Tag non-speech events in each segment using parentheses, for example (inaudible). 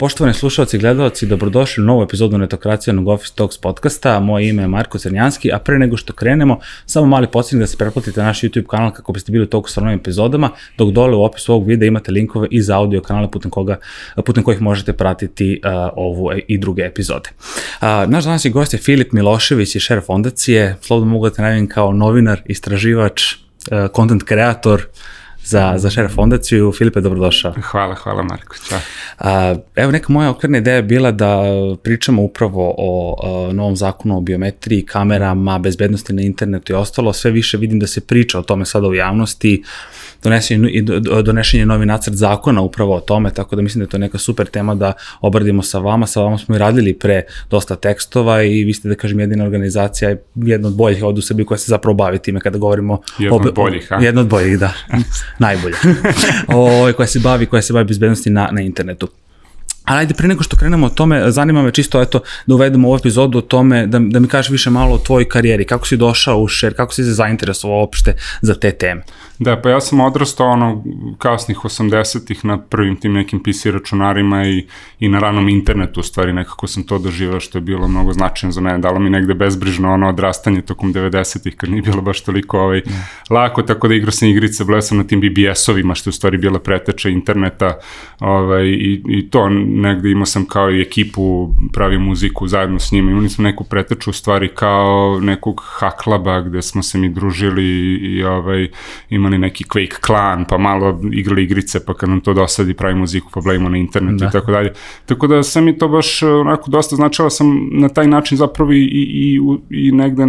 Poštovani slušalci i gledalci, dobrodošli u novu epizodu Netokracijanog Office Talks podcasta. Moje ime je Marko Crnjanski, a pre nego što krenemo, samo mali podsjetnik da se pretplatite na naš YouTube kanal kako biste bili u toku sa novim epizodama, dok dole u opisu ovog videa imate linkove i za audio kanale putem, koga, putem kojih možete pratiti uh, ovu i druge epizode. Uh, naš današnji gost je Filip Milošević iz Share fondacije, slobodno mogu da te najavim kao novinar, istraživač, uh, content kreator, za, za Share fondaciju. Filipe, dobrodošao. Hvala, hvala Marko. Ćao. A, evo neka moja okvirna ideja je bila da pričamo upravo o a, novom zakonu o biometriji, kamerama, bezbednosti na internetu i ostalo. Sve više vidim da se priča o tome sada u javnosti. Donesen je, novi nacrt zakona upravo o tome, tako da mislim da je to neka super tema da obradimo sa vama. Sa vama smo i radili pre dosta tekstova i vi ste, da kažem, jedina organizacija, jedna od boljih ovde u Srbiji koja se zapravo bavi time kada govorimo... Jedna od boljih, a? Jedna od boljih, da. (laughs) Najbolja. o, koja se bavi, koja se bavi bezbednosti na, na internetu. Ali ajde, pre nego što krenemo o tome, zanima me čisto eto, da uvedemo ovu epizodu o tome, da, da mi kažeš više malo o tvojoj karijeri, kako si došao u Share, kako si se zainteresovao uopšte za te teme. Da, pa ja sam odrastao ono kasnih 80-ih na prvim tim nekim PC računarima i, i na ranom internetu, u stvari nekako sam to doživao što je bilo mnogo značajno za mene, dalo mi negde bezbrižno ono odrastanje tokom 90-ih kad nije bilo baš toliko ovaj, ne. lako, tako da igrao sam igrice, bleo sam na tim BBS-ovima što je u stvari bila preteča interneta ovaj, i, i to negde imao sam kao i ekipu, pravi muziku zajedno s njima, imali smo neku preteču u stvari kao nekog haklaba gde smo se mi družili i, i ovaj, imali imali neki Quake klan, pa malo igrali igrice, pa kad nam to dosadi pravi muziku, pa blejimo na internetu da. i tako dalje. Tako da sam mi to baš onako dosta značila sam na taj način zapravo i, i, i negde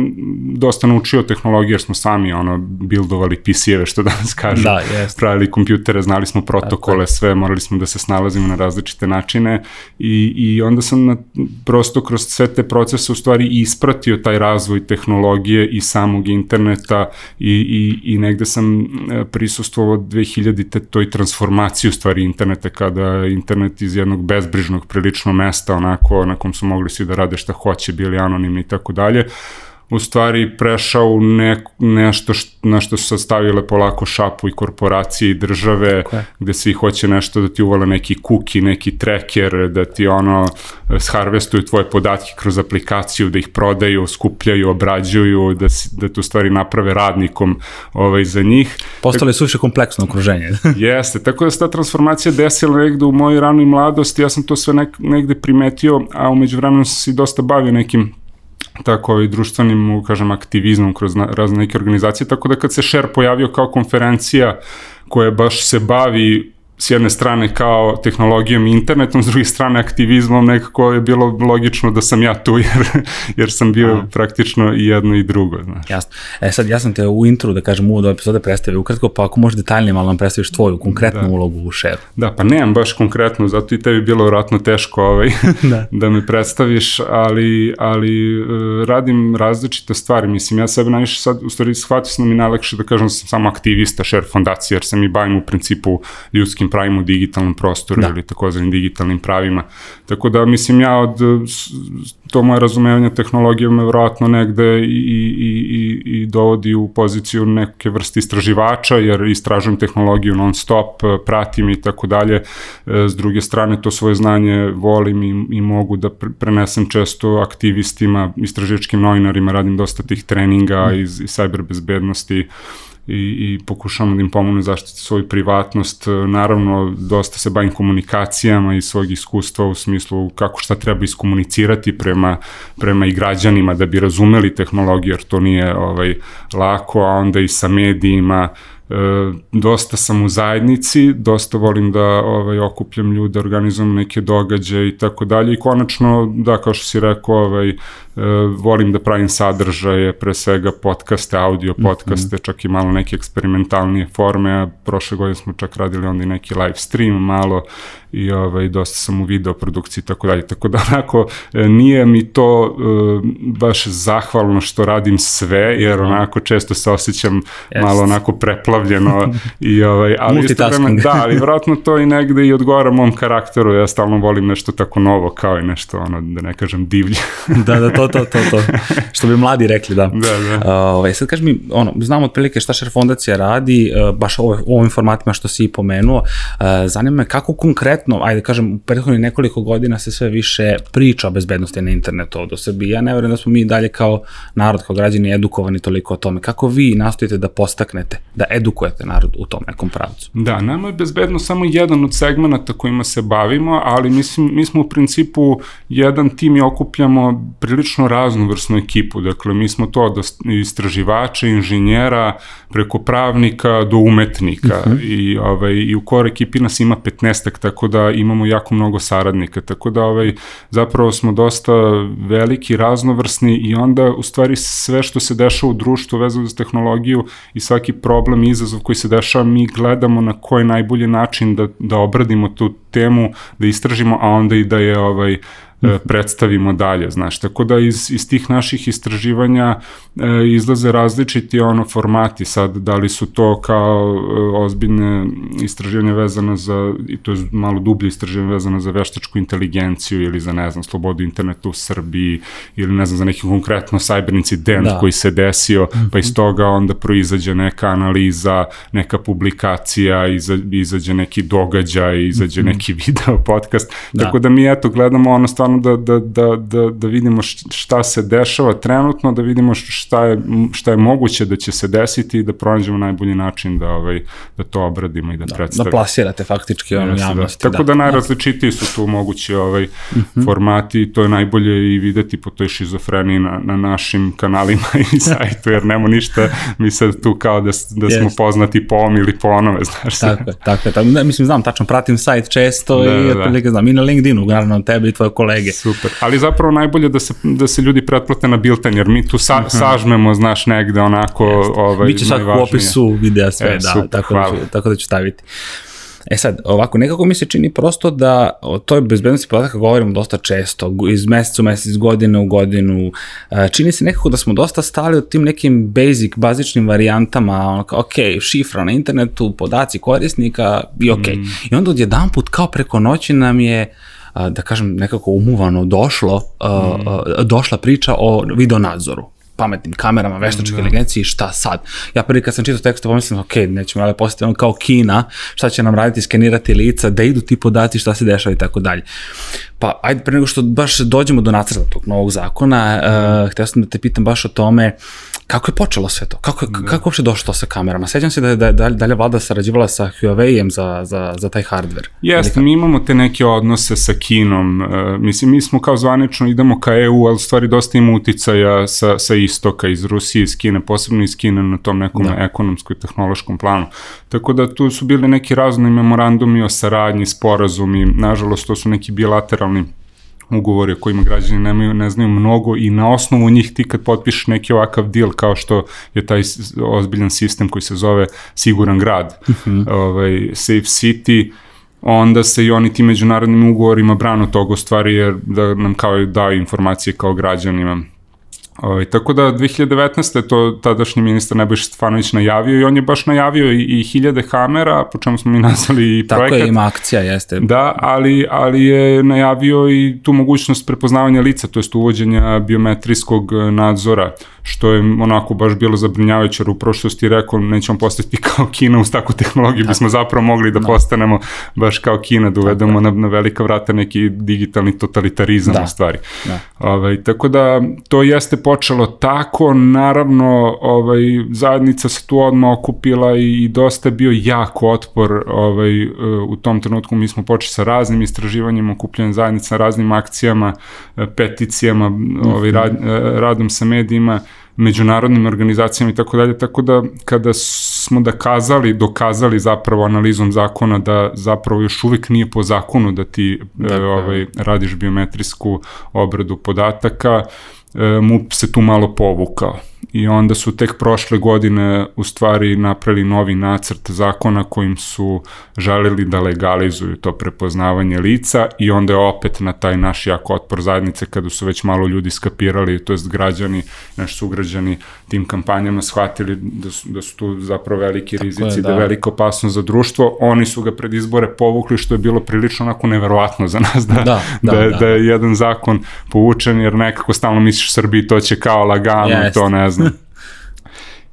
dosta naučio tehnologije, jer smo sami ono buildovali PC-eve, što danas kažu. Da, jest. Pravili kompjutere, znali smo protokole, sve, morali smo da se snalazimo na različite načine i, i onda sam na, prosto kroz sve te procese u stvari ispratio taj razvoj tehnologije i samog interneta i, i, i negde sam prisustvovao 2000-te toj transformaciji u stvari interneta kada internet iz jednog bezbrižnog prilično mesta onako na kom su mogli svi da rade šta hoće, bili anonimni i tako dalje u stvari prešao u ne, nešto št, na što su stavile polako šapu i korporacije i države, okay. gde svi hoće nešto da ti uvale neki kuki, neki tracker, da ti ono sharvestuju tvoje podatke kroz aplikaciju, da ih prodaju, skupljaju, obrađuju, da, da tu stvari naprave radnikom ovaj, za njih. Postale su više kompleksno okruženje. (laughs) jeste, tako da se ta transformacija desila negde u mojoj ranoj mladosti, ja sam to sve nek, negde primetio, a umeđu vremenu sam se dosta bavio nekim tako i društvenim, kažem, aktivizmom kroz na, razne neke organizacije, tako da kad se Share pojavio kao konferencija koja baš se bavi s jedne strane kao tehnologijom i internetom, s druge strane aktivizmom, nekako je bilo logično da sam ja tu, (laughs) jer, jer sam bio Aha. praktično i jedno i drugo. Znaš. Jasno. E sad, ja sam te u intru, da kažem, u epizode predstavio ukratko, pa ako možeš detaljnije malo nam predstaviš tvoju konkretnu da. ulogu u share. Da, pa nemam baš konkretno, zato i tebi bilo vratno teško ovaj, (laughs) da. da me predstaviš, ali, ali uh, radim različite stvari. Mislim, ja sebe najviše sad, u stvari, shvatio sam da mi najlakše da kažem da sam samo aktivista share fondacije, jer sam i bavim u principu ljudskim pravima u digitalnom prostoru da. ili takozvanim digitalnim pravima. Tako da mislim ja od to moje razumevanje tehnologije me vratno negde i, i, i, i dovodi u poziciju neke vrste istraživača jer istražujem tehnologiju non stop, pratim i tako dalje. S druge strane to svoje znanje volim i, i mogu da prenesem često aktivistima, istraživačkim novinarima, radim dosta tih treninga mm. iz, iz cyber bezbednosti i, i pokušamo da im pomognu zaštiti svoju privatnost. Naravno, dosta se bavim komunikacijama i svog iskustva u smislu kako šta treba iskomunicirati prema, prema i građanima da bi razumeli tehnologiju, jer to nije ovaj, lako, a onda i sa medijima, e, dosta sam u zajednici, dosta volim da ovaj, okupljam ljude, organizujem neke događaje i tako dalje i konačno, da, kao što si rekao, ovaj, volim da pravim sadržaje, pre svega podcaste, audio mhm. podcaste, mm -hmm. čak i malo neke eksperimentalnije forme, a prošle godine smo čak radili onda i neki live stream malo i ovaj, dosta sam u video produkciji i tako dalje. Tako da onako e, nije mi to uh, baš zahvalno što radim sve, jer onako često se osjećam Jest. malo onako preplavljen zarobljeno. I, ovaj, ali Multitasking. da, ali vratno to i negde i odgovara mom karakteru, ja stalno volim nešto tako novo, kao i nešto, ono, da ne kažem, divlje. da, da, to, to, to, to, (laughs) što bi mladi rekli, da. Da, da. Ovaj, sad kaži mi, ono, znamo otprilike šta Šer fondacija radi, uh, baš u ovim formatima što si i pomenuo, uh, zanima me kako konkretno, ajde kažem, u prethodnih nekoliko godina se sve više priča o bezbednosti na internetu ovde u Srbiji. Ja ne verujem da smo mi dalje kao narod, kao građani edukovani toliko o tome. Kako vi nastojite da postaknete, da edukujete narod u tom nekom pravcu? Da, nama je bezbedno samo jedan od segmenta kojima se bavimo, ali mislim, mi smo u principu jedan tim i okupljamo prilično raznovrsnu ekipu. Dakle, mi smo to od istraživača, inženjera, preko pravnika do umetnika uh mhm. -huh. i, ovaj, i u kore ekipi nas ima 15 tako da imamo jako mnogo saradnika, tako da ovaj, zapravo smo dosta veliki, raznovrsni i onda u stvari sve što se dešava u društvu vezano za tehnologiju i svaki problem i izazov koji se dešava, mi gledamo na koji najbolji način da, da obradimo tu temu, da istražimo, a onda i da je ovaj, predstavimo dalje, znaš, tako da iz, iz tih naših istraživanja e, izlaze različiti ono formati sad, da li su to kao e, ozbiljne istraživanja vezane za, i to je malo dublje istraživanje vezane za veštačku inteligenciju ili za, ne znam, slobodu interneta u Srbiji ili ne znam, za neki konkretno cyber incident da. koji se desio, pa iz mhm. toga onda proizađe neka analiza, neka publikacija, iza, izađe neki događaj, izađe mhm. neki (laughs) video, podcast, da. tako da mi eto gledamo ono stvarno stvarno da, da, da, da, da vidimo šta se dešava trenutno, da vidimo šta je, šta je moguće da će se desiti i da pronađemo najbolji način da, ovaj, da to obradimo i da, da predstavimo. Da plasirate faktički ono da. javnosti. Da. Tako da, da najrazličitiji su tu mogući ovaj, uh mhm. -huh. formati, to je najbolje i videti po toj šizofreniji na, na našim kanalima (laughs) i sajtu, jer nemo ništa, mi sad tu kao da, da smo yes. poznati po om ili po onome, znaš. Tako je, tako je. Tako, da, mislim, znam, tačno pratim sajt često da, i da, da. znam, i na LinkedInu, naravno, tebe i tvoje kolege kolege. Super, ali zapravo najbolje da se, da se ljudi pretplate na Bilten, jer mi tu sa, uh mhm. -huh. sažmemo, znaš, negde onako... Jeste. Ovaj, Biće svakog u opisu videa sve, e, da, super, tako, da ću, tako da ću staviti. E sad, ovako, nekako mi se čini prosto da o toj bezbednosti podataka govorimo dosta često, iz meseca u mesec, iz godine u godinu. E, čini se nekako da smo dosta stali od tim nekim basic, bazičnim varijantama, ono kao, ok, šifra na internetu, podaci korisnika i ok. Mm. I onda odjedan put, kao preko noći nam je uh, da kažem, nekako umuvano došlo, mm. došla priča o videonadzoru pametnim kamerama, veštačkoj da. inteligenciji, šta sad? Ja prvi kad sam čitao tekst, pomislim, ok, nećemo ali postati on kao Kina, šta će nam raditi, skenirati lica, da idu ti podaci, šta se dešava i tako dalje. Pa, ajde, pre nego što baš dođemo do nacrta tog novog zakona, mm. uh, htio sam da te pitam baš o tome, Kako je počelo sve to? Kako, da. kako uopšte došlo to sa kamerama? Sećam se da je, da, da, da je vlada sarađivala sa Huawei-em za, za, za taj hardware. Jeste, mi imamo te neke odnose sa Kinom. Uh, mislim, mi smo kao zvanično idemo ka EU, ali stvari dosta ima uticaja sa, sa istoka, iz Rusije, iz Kine, posebno iz Kine na tom nekom da. ekonomskom i tehnološkom planu. Tako da tu su bili neki razni memorandumi o saradnji, sporazumi, nažalost to su neki bilateralni ugovori o kojima građani nemaju, ne znaju mnogo i na osnovu njih ti kad potpišeš neki ovakav deal kao što je taj ozbiljan sistem koji se zove Siguran grad, mhm. ovaj, Safe City, onda se i oni ti međunarodnim ugovorima branu toga u stvari jer da nam kao daju informacije kao građanima Ovaj, tako da 2019. to tadašnji ministar Nebojša Stefanović najavio i on je baš najavio i, i hiljade kamera, po čemu smo mi (laughs) nazvali i Tako projekat. Tako je, ima akcija, jeste. Da, ali, ali je najavio i tu mogućnost prepoznavanja lica, to jest uvođenja biometrijskog nadzora što je onako baš bilo zabrinjavajuće, jer u prošlosti rekao nećemo postati kao Kina uz takvu tehnologiju, bismo zapravo mogli da no. Da. postanemo baš kao Kina, da uvedemo na, na velika vrata neki digitalni totalitarizam da. u stvari. Da. Ovaj, tako da to jeste počelo tako, naravno ovaj, zajednica se tu odmah okupila i, i dosta je bio jak otpor ovaj, u tom trenutku mi smo počeli sa raznim istraživanjima, okupljanjem zajednica, raznim akcijama, peticijama, ovaj, rad, radom sa medijima, međunarodnim organizacijama i tako dalje, tako da kada smo dokazali, dokazali zapravo analizom zakona da zapravo još uvek nije po zakonu da ti dakle. e, ovaj, radiš biometrijsku obradu podataka, e, MUP se tu malo povukao. I onda su tek prošle godine u stvari napravili novi nacrt zakona kojim su želeli da legalizuju to prepoznavanje lica i onda je opet na taj naš jak otpor zajednice kada su već malo ljudi skapirali, to jest građani, naši sugrađani tim kampanjama shvatili da su, da su tu zapravo veliki Tako rizici, je, da. da je velika opasnost za društvo, oni su ga pred izbore povukli što je bilo prilično onako neverovatno za nas da, da, (laughs) da, da, da, da je jedan zakon povučen jer nekako stalno misliš Srbiji to će kao lagano, yes. to ne znam.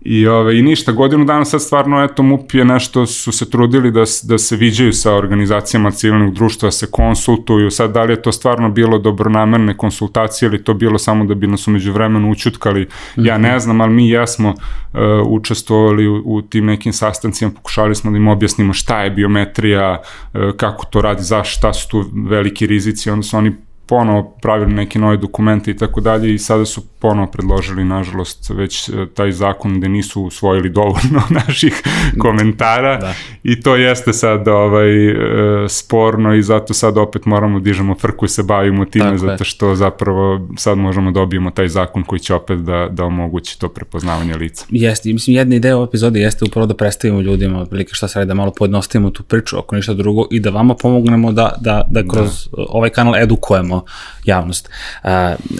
I, ove, I ništa, godinu dana sad stvarno, eto, MUP je nešto, su se trudili da, da se viđaju sa organizacijama civilnog društva, da se konsultuju, sad da li je to stvarno bilo dobronamerne konsultacije ili to bilo samo da bi nas umeđu vremenu učutkali, ja ne mhm. znam, ali mi jesmo uh, učestvovali u, u tim nekim sastancima, pokušali smo da im objasnimo šta je biometrija, uh, kako to radi, zašto, šta su tu veliki rizici, onda su oni ponovo pravili neke nove dokumente i tako dalje i sada su ponovo predložili, nažalost, već e, taj zakon gde nisu usvojili dovoljno (laughs) naših komentara da. i to jeste sad ovaj, e, sporno i zato sad opet moramo da dižemo frku i se bavimo time tako zato što zapravo sad možemo da dobijemo taj zakon koji će opet da, da omogući to prepoznavanje lica. Jeste, mislim jedna ideja ove epizode jeste upravo da predstavimo ljudima otprilike šta se radi, da malo pojednostavimo tu priču ako ništa drugo i da vama pomognemo da, da, da kroz da. ovaj kanal edukujemo javnost.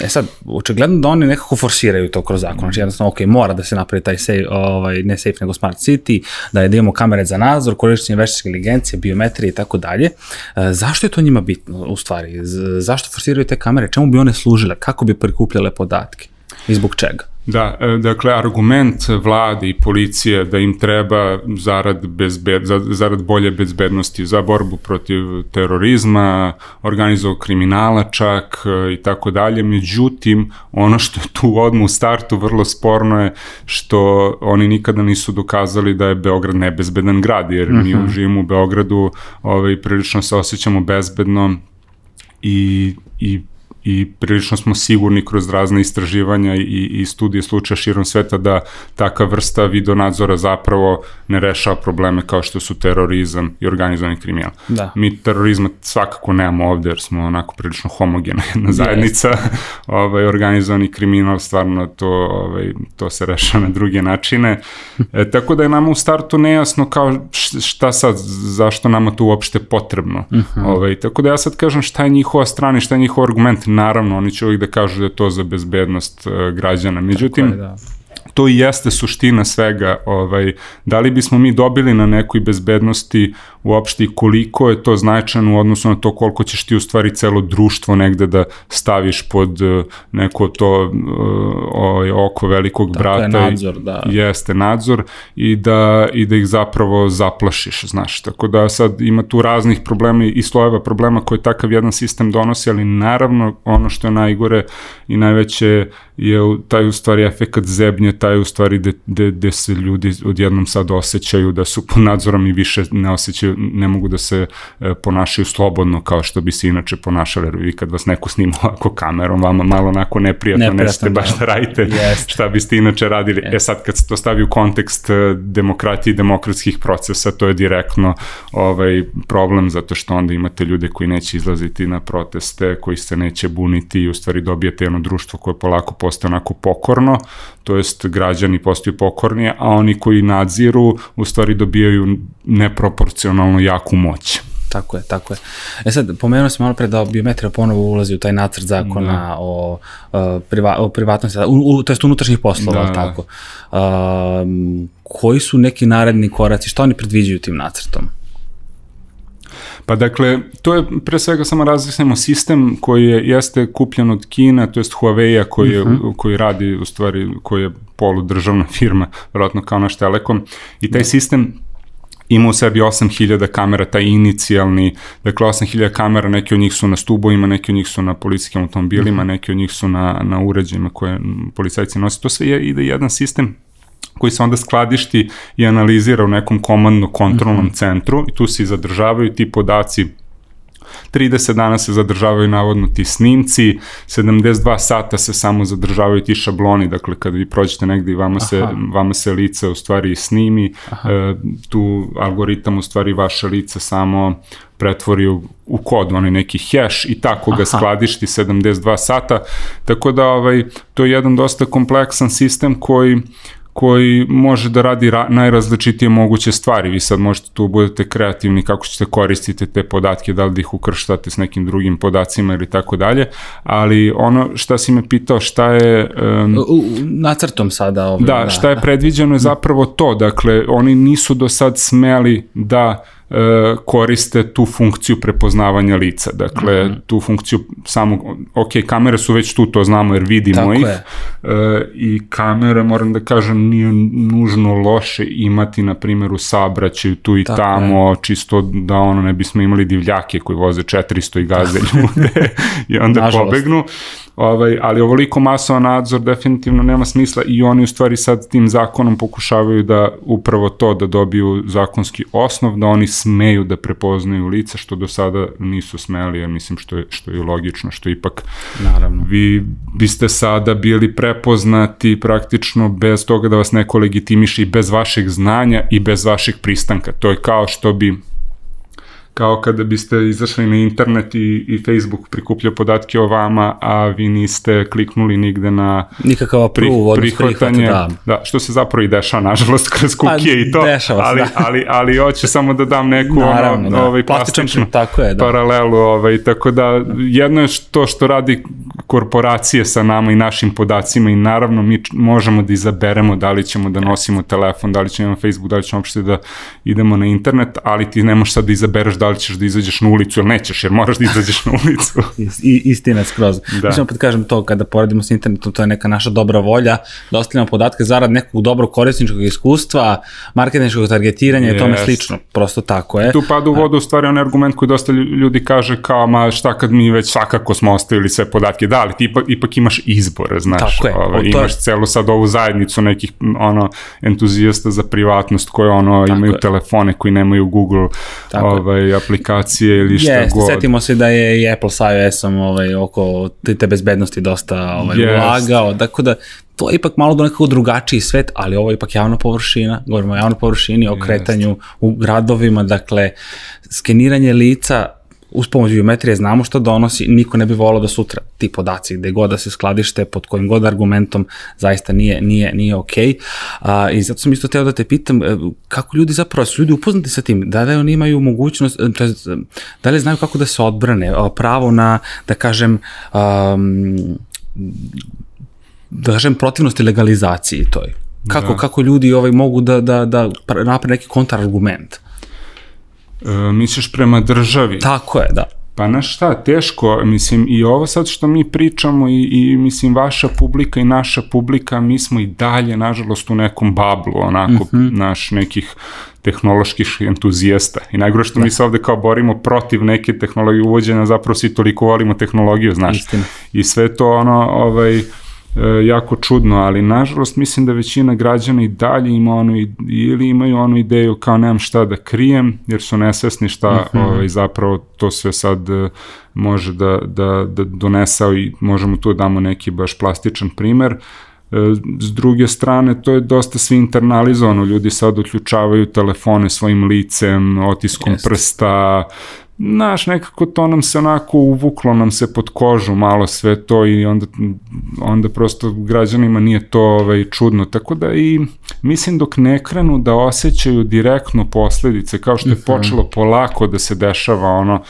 E sad, očigledno da oni nekako forsiraju to kroz zakon, znači jednostavno, ok, mora da se napravi taj safe, ovaj, ne safe nego smart city, da je da imamo kamere za nadzor, korišćenje veštačke inteligencije, biometrije i tako dalje. E, zašto je to njima bitno u stvari? Zašto forsiraju te kamere? Čemu bi one služile? Kako bi prikupljale podatke? I zbog čega? Da, e, dakle, argument vlade i policije da im treba zarad, bezbed, zarad bolje bezbednosti za borbu protiv terorizma, organizovog kriminala čak e, i tako dalje. Međutim, ono što je tu odmah u startu vrlo sporno je što oni nikada nisu dokazali da je Beograd nebezbedan grad, jer uh -huh. mi mhm. živimo u Beogradu ovaj, prilično se osjećamo bezbedno i, i i prilično smo sigurni kroz razne istraživanja i, i studije slučaja širom sveta da taka vrsta videonadzora zapravo ne rešava probleme kao što su terorizam i organizovani kriminal. Da. Mi terorizma svakako nemamo ovde jer smo onako prilično homogena jedna zajednica. Yes. (laughs) ovaj, organizovani kriminal stvarno to, ovaj, to se rešava na druge načine. E, tako da je nama u startu nejasno kao šta sad, zašto nama to uopšte potrebno. Uh mhm. -huh. ovaj, tako da ja sad kažem šta je njihova strana i šta je njihov argument naravno, oni će uvijek da kažu da je to za bezbednost uh, građana. Međutim, je, da to i jeste suština svega, ovaj, da li bismo mi dobili na nekoj bezbednosti uopšte i koliko je to značajno u odnosu na to koliko ćeš ti u stvari celo društvo negde da staviš pod eh, neko to uh, ovaj, oko velikog Tako brata. Tako je nadzor, da. Jeste nadzor i da, i da ih zapravo zaplašiš, znaš. Tako da sad ima tu raznih problema i slojeva problema koje takav jedan sistem donosi, ali naravno ono što je najgore i najveće je taj u stvari efekat zebnje, taj u stvari gde se ljudi odjednom sad osjećaju da su pod nadzorom i više ne osjećaju, ne mogu da se e, ponašaju slobodno kao što bi se inače ponašali, jer vi kad vas neko snima (laughs) ovako kamerom, vama malo onako neprijatno, neprijatno nećete baš da, da radite yes. šta biste inače radili. Yes. E sad kad se to stavi u kontekst e, demokratije i demokratskih procesa, to je direktno ovaj problem, zato što onda imate ljude koji neće izlaziti na proteste, koji se neće buniti i u stvari dobijete jedno društvo koje polako postaje onako pokorno, to jest građani postaju pokorni, a oni koji nadziru u stvari dobijaju neproporcionalno jaku moć. Tako je, tako je. E sad, pomenuo sam malo pre da biometrija ponovo ulazi u taj nacrt zakona da. o, uh, priva, o privatnosti, u, u, to jest unutrašnjih poslova, da, tako. Uh, koji su neki naredni koraci, što oni predviđaju tim nacrtom? Pa dakle, to je pre svega samo različnemo sistem koji je, jeste kupljen od Kina, to jest Huawei-a koji, je, uh mhm. -huh. koji radi, u stvari, koji je poludržavna (laughs) firma, vjerojatno kao naš Telekom, i taj da. sistem ima u sebi 8000 kamera, taj inicijalni, dakle 8000 kamera, neki od njih su na stubovima, neki od njih su na policijskim automobilima, mhm. neki od njih su na, na uređajima koje policajci nose. To sve je, ide jedan sistem koji se onda skladišti i analizira u nekom komandno-kontrolnom mm -hmm. centru i tu se zadržavaju ti podaci 30 dana se zadržavaju navodno ti snimci, 72 sata se samo zadržavaju ti šabloni, dakle kada vi prođete negde i vama se, vama se lice u stvari snimi, Aha. e, tu algoritam u stvari vaše lice samo pretvori u, u kod, onaj neki hash i tako ga Aha. skladišti 72 sata, tako da ovaj, to je jedan dosta kompleksan sistem koji koji može da radi ra najrazličitije moguće stvari. Vi sad možete tu budete kreativni kako ćete koristiti te podatke, da li da ih ukrštate s nekim drugim podacima ili tako dalje, ali ono šta si me pitao šta je... Um, u, nacrtom sada. Ovim, da, da, šta je predviđeno je zapravo to, dakle oni nisu do sad smeli da E, koriste tu funkciju prepoznavanja lica. Dakle, mm -hmm. tu funkciju samo, ok, kamere su već tu, to znamo jer vidimo Tako ih. Je. E, I kamere, moram da kažem, nije nužno loše imati, na primjer, u sabraćaju tu i Tako tamo, je. čisto da ono ne bismo imali divljake koji voze 400 i gaze ljude i onda Nažalost. pobegnu. Ovaj, ali ovoliko masovan nadzor definitivno nema smisla i oni u stvari sad tim zakonom pokušavaju da upravo to da dobiju zakonski osnov, da oni smeju da prepoznaju lica, što do sada nisu smeli, ja mislim što je, što je logično, što ipak Naravno. vi biste sada bili prepoznati praktično bez toga da vas neko legitimiše i bez vašeg znanja i bez vašeg pristanka. To je kao što bi kao kada biste izašli na internet i, i Facebook prikupljao podatke o vama, a vi niste kliknuli nigde na nikakav approve, pri, prihvatanje. Da. da. što se zapravo i dešava, nažalost, kroz kukije pa, i to, dešava ali, da. ali, ali hoće samo da dam neku Naravno, ono, da. ovaj, plastičnu tako je, da. paralelu, ovaj, tako da jedno je to što radi korporacije sa nama i našim podacima i naravno mi možemo da izaberemo da li ćemo da nosimo telefon, da li ćemo na Facebook, da li ćemo uopšte da idemo na internet, ali ti ne možeš sad da izabereš da li ćeš da izađeš na ulicu ili nećeš, jer moraš da izađeš na ulicu. (laughs) I, istina skroz. Da. Mislim, opet kažem to, kada poredimo s internetom, to je neka naša dobra volja, da ostavljamo podatke zarad nekog dobrog korisničkog iskustva, marketinškog targetiranja yes. i tome slično. Prosto tako je. Tu pada u vodu u stvari onaj argument koji dosta ljudi kaže kao, ma šta kad mi već svakako smo ostavili sve podatke, da, ali ti ipak, ipak imaš izbor, znaš. Tako je. Ovaj, imaš je... celu sad ovu zajednicu nekih ono, entuzijasta za privatnost koje ono, tako imaju je. telefone koji nemaju Google tako ovaj, aplikacije ili šta yes, god. Setimo se da je i Apple sa iOS-om ovaj, oko te, te bezbednosti dosta ovaj, yes. ulagao, tako da to je ipak malo do nekako drugačiji svet, ali ovo je ipak javna površina, govorimo o javnoj površini, o kretanju yes. u gradovima, dakle, skeniranje lica uz pomoć biometrije znamo što donosi, niko ne bi volao da sutra ti podaci gde god da se skladište, pod kojim god argumentom, zaista nije, nije, nije okej. Okay. I zato sam isto teo da te pitam, e, kako ljudi zapravo, su ljudi upoznati sa tim, da li oni imaju mogućnost, to je, da li znaju kako da se odbrane, pravo na, da kažem, um, da kažem, protivnosti legalizaciji toj. Kako, da. kako ljudi ovaj mogu da, da, da napre neki kontrargument? E, misliš prema državi? Tako je, da. Pa na šta, teško, mislim, i ovo sad što mi pričamo i, i mislim, vaša publika i naša publika, mi smo i dalje, nažalost, u nekom bablu, onako, mm -hmm. naš nekih tehnoloških entuzijasta. I najgore što da. mi se ovde kao borimo protiv neke tehnologije uvođenja, zapravo svi toliko volimo tehnologiju, znaš. Istina. I sve to, ono, ovaj, jako čudno, ali nažalost mislim da većina građana i dalje ima onu ili imaju onu ideju kao nemam šta da krijem jer su nesvesni šta uh mhm. -huh. ovaj, zapravo to sve sad e, može da, da, da donesao i možemo tu da damo neki baš plastičan primer. E, s druge strane, to je dosta svi internalizovano, ljudi sad uključavaju telefone svojim licem, otiskom Jest. prsta, Znaš, nekako to nam se onako uvuklo nam se pod kožu malo sve to i onda, onda prosto građanima nije to ovaj, čudno. Tako da i mislim dok ne krenu da osjećaju direktno posledice, kao što je mhm. počelo polako da se dešava ono,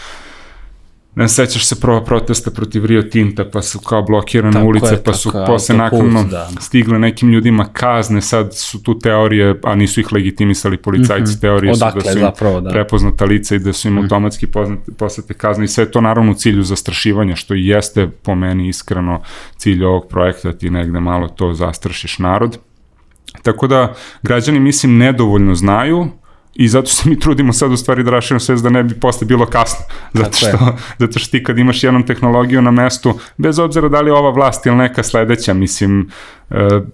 ne sećaš se prva protesta protiv Rio Tinta, pa su kao blokirane tako ulice, je, pa su posle nakon da. stigle nekim ljudima kazne, sad su tu teorije, a nisu ih legitimisali policajci, mm -hmm. teorije Odakle, su da su im zapravo, da. prepoznata lica i da su im mm -hmm. automatski poznate, poslate kazne i sve to naravno u cilju zastrašivanja, što i jeste po meni iskreno cilj ovog projekta, ti negde malo to zastrašiš narod. Tako da građani mislim nedovoljno znaju, I zato se mi trudimo sad u stvari da raširamo sve da ne bi posle bilo kasno. Zato što, zato što ti kad imaš jednom tehnologiju na mestu, bez obzira da li je ova vlast ili neka sledeća, mislim, e,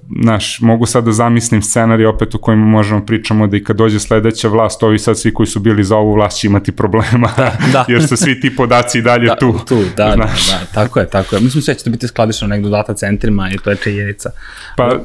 naš, mogu sad da zamislim scenarij opet u kojem možemo pričamo da i kad dođe sledeća vlast, ovi sad svi koji su bili za ovu vlast će imati problema, da, da. (laughs) jer su svi ti podaci i dalje da, tu. Tu, da, da, da, tako je, tako je. Mislim sve će to biti skladišno negdje u data centrima i to je činjenica. Pa,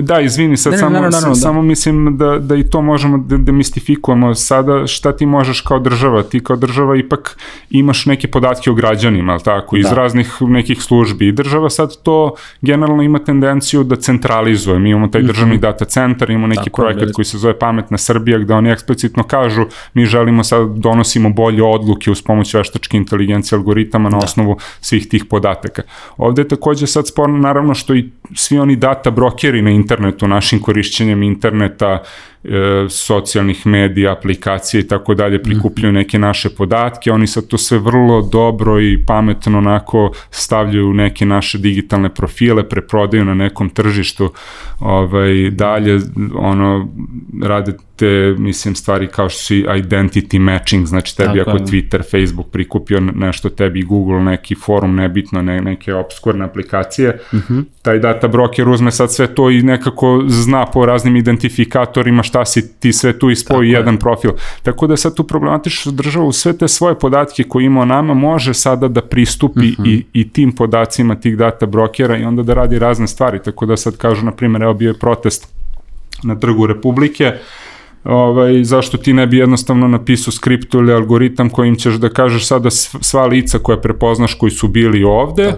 da, izvini, sad ne, ne, samo, naravno, naravno, da. samo mislim da, da i to možemo da demistifikujemo. Sada šta ti možeš kao država? Ti kao država ipak imaš neke podatke o građanima, ali tako, iz da. raznih nekih službi. I država sad to generalno ima tendenciju da centralizuje. Mi imamo taj državni mm -hmm. data centar, imamo neki tako, projekat koji se zove Pametna Srbija, gde oni eksplicitno kažu mi želimo sad donosimo bolje odluke uz pomoć veštačke inteligencije algoritama na da. osnovu svih tih podataka. Ovde je takođe sad sporno naravno što i svi oni data brokeri na internetu, našim korišćenjem interneta, socijalnih medija, aplikacije i tako dalje prikupljaju neke naše podatke, oni sad to sve vrlo dobro i pametno onako stavljaju neke naše digitalne profile, preprodaju na nekom tržištu, ovaj, dalje ono, rade te, mislim, stvari kao što su identity matching, znači tebi Tako, ako Twitter, Facebook prikupio nešto tebi, Google, neki forum, nebitno, ne, neke obskurne aplikacije, uh mhm. -huh. taj data broker uzme sad sve to i nekako zna po raznim identifikatorima šta si ti sve tu ispoji jedan je. profil. Tako da sad tu problematično država u sve te svoje podatke koje ima o nama može sada da pristupi uh -huh. i, i tim podacima tih data brokera i onda da radi razne stvari. Tako da sad kažu, na primjer, evo bio je protest na trgu Republike, ovaj, zašto ti ne bi jednostavno napisao skript ili algoritam kojim ćeš da kažeš sada sva lica koja prepoznaš koji su bili ovde,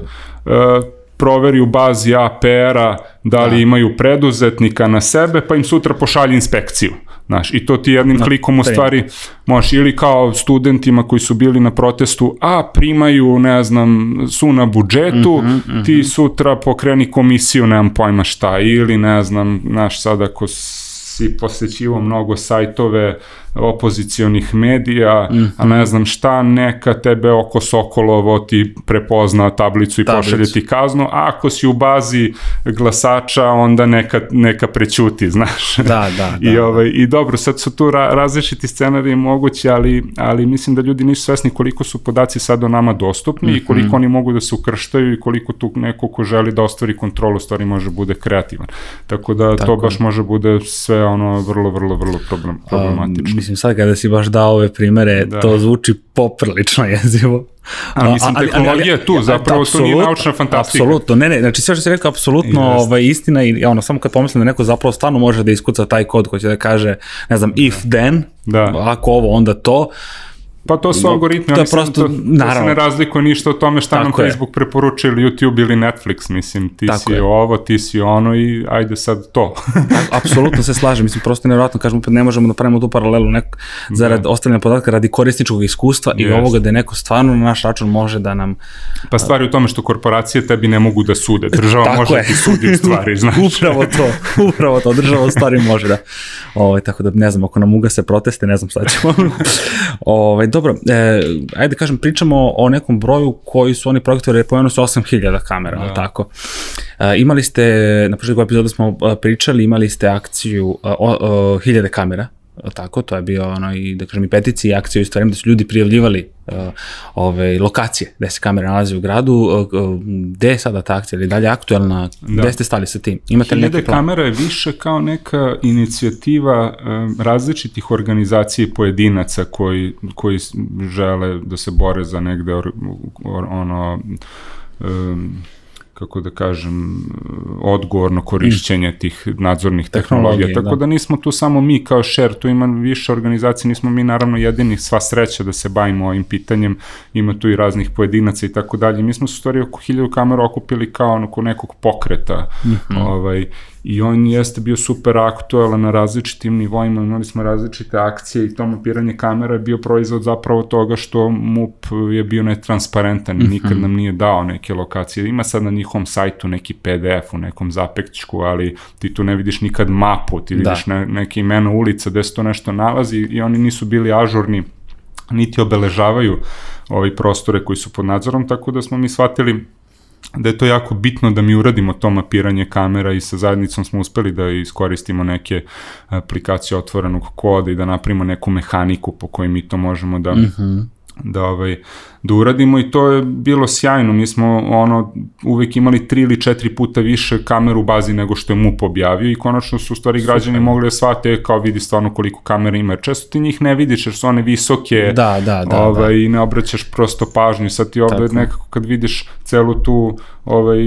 da. uh, proveri u bazi APR-a da li da. imaju preduzetnika na sebe, pa im sutra pošalji inspekciju. Znaš, i to ti jednim na, klikom u stvari možeš ili kao studentima koji su bili na protestu, a primaju, ne znam, su na budžetu, mm -hmm, mm -hmm. ti sutra pokreni komisiju, nemam pojma šta, ili ne znam, znaš, sad ako si posjećivo mnogo sajtove opozicionih medija, mm -hmm. a ne znam šta, neka tebe oko Sokolovo ti prepozna tablicu i tablicu. pošalje ti kaznu, a ako si u bazi glasača, onda neka, neka prećuti, (laughs) znaš. Da, da, da. I, ovaj, I dobro, sad su tu ra različiti scenariji mogući, ali, ali mislim da ljudi nisu svesni koliko su podaci sad o nama dostupni mm -hmm. i koliko mhm. oni mogu da se ukrštaju i koliko tu neko ko želi da ostvari kontrolu stvari može bude kreativan. Tako da Tako. to baš može bude sve ono vrlo, vrlo, vrlo problem, problematično. Um, mislim, sad kada si baš dao ove primere, da. to zvuči poprilično (laughs) jezivo. A, mislim, ali, tehnologija je tu, zapravo to nije naučna fantastika. Apsolutno, ne, ne, znači sve što si rekao, apsolutno ovaj, istina i ono, samo kad pomislim da neko zapravo stvarno može da iskuca taj kod koji će da kaže, ne znam, if then, da. ako ovo, onda to, Pa to su algoritmi, to, je prosto, to, to se ne razlikuje ništa o tome šta Tako nam Facebook je. preporučuje ili YouTube ili Netflix, mislim, ti Tako si je. ovo, ti si ono i ajde sad to. (laughs) Apsolutno se slažem, mislim, prosto nevjerojatno, kažemo, ne možemo da pravimo tu paralelu nek, zarad da. ostavljanja podatka radi korisničkog iskustva yes. i ovoga da neko stvarno na naš račun može da nam... Pa stvari u tome što korporacije tebi ne mogu da sude, država (laughs) Tako može je. ti sudi stvari, (laughs) znaš. upravo to, upravo to, država u stvari može da, ovaj, tako da ne znam, ako nam ugase proteste, ne znam šta ćemo. ovaj, dobro, e, ajde kažem, pričamo o nekom broju koji su oni projektovali, pojeno su 8000 kamera, da. tako. E, imali ste, na početku epizoda smo e, pričali, imali ste akciju e, o, o, hiljade kamera, tako, to je bio ono i da kažem i peticija i akcija u stvari da su ljudi prijavljivali uh, ove lokacije gde se kamere nalaze u gradu, uh, gde je sada ta akcija ili dalje aktuelna, da. gde ste stali sa tim? Imate li neki plan? kamera je više kao neka inicijativa um, različitih organizacija i pojedinaca koji, koji žele da se bore za negde or, or, ono um, kako da kažem, odgovorno korišćenje tih nadzornih tehnologija. tehnologija Tako da. da nismo tu samo mi kao share, tu ima više organizacija, nismo mi naravno jedini, sva sreća da se bavimo ovim pitanjem, ima tu i raznih pojedinaca i tako dalje. Mi smo su stvari oko hiljadu kamera okupili kao oko nekog pokreta, mm -hmm. ovaj, i on jeste bio super aktualan na različitim nivoima, imali smo različite akcije i to mapiranje kamera je bio proizvod zapravo toga što MUP je bio netransparentan i mm -hmm. nikad nam nije dao neke lokacije. Ima sad na njihovom sajtu neki PDF u nekom zapekćku, ali ti tu ne vidiš nikad mapu, ti vidiš da. ne, neke imena ulica gde se to nešto nalazi i oni nisu bili ažurni niti obeležavaju ovi prostore koji su pod nadzorom, tako da smo mi shvatili da je to jako bitno da mi uradimo to mapiranje kamera i sa zajednicom smo uspeli da iskoristimo neke aplikacije otvorenog koda i da napravimo neku mehaniku po kojoj mi to možemo da mm -hmm da ovaj da uradimo i to je bilo sjajno. Mi smo ono uvek imali tri ili četiri puta više kameru u bazi nego što je MUP objavio i konačno su u stvari građani Super. mogli da shvate kao vidi stvarno koliko kamera ima. Često ti njih ne vidiš jer su one visoke da, da, da, ovaj, da. i ne obraćaš prosto pažnju. Sad ti ovde nekako kad vidiš celu tu ovaj,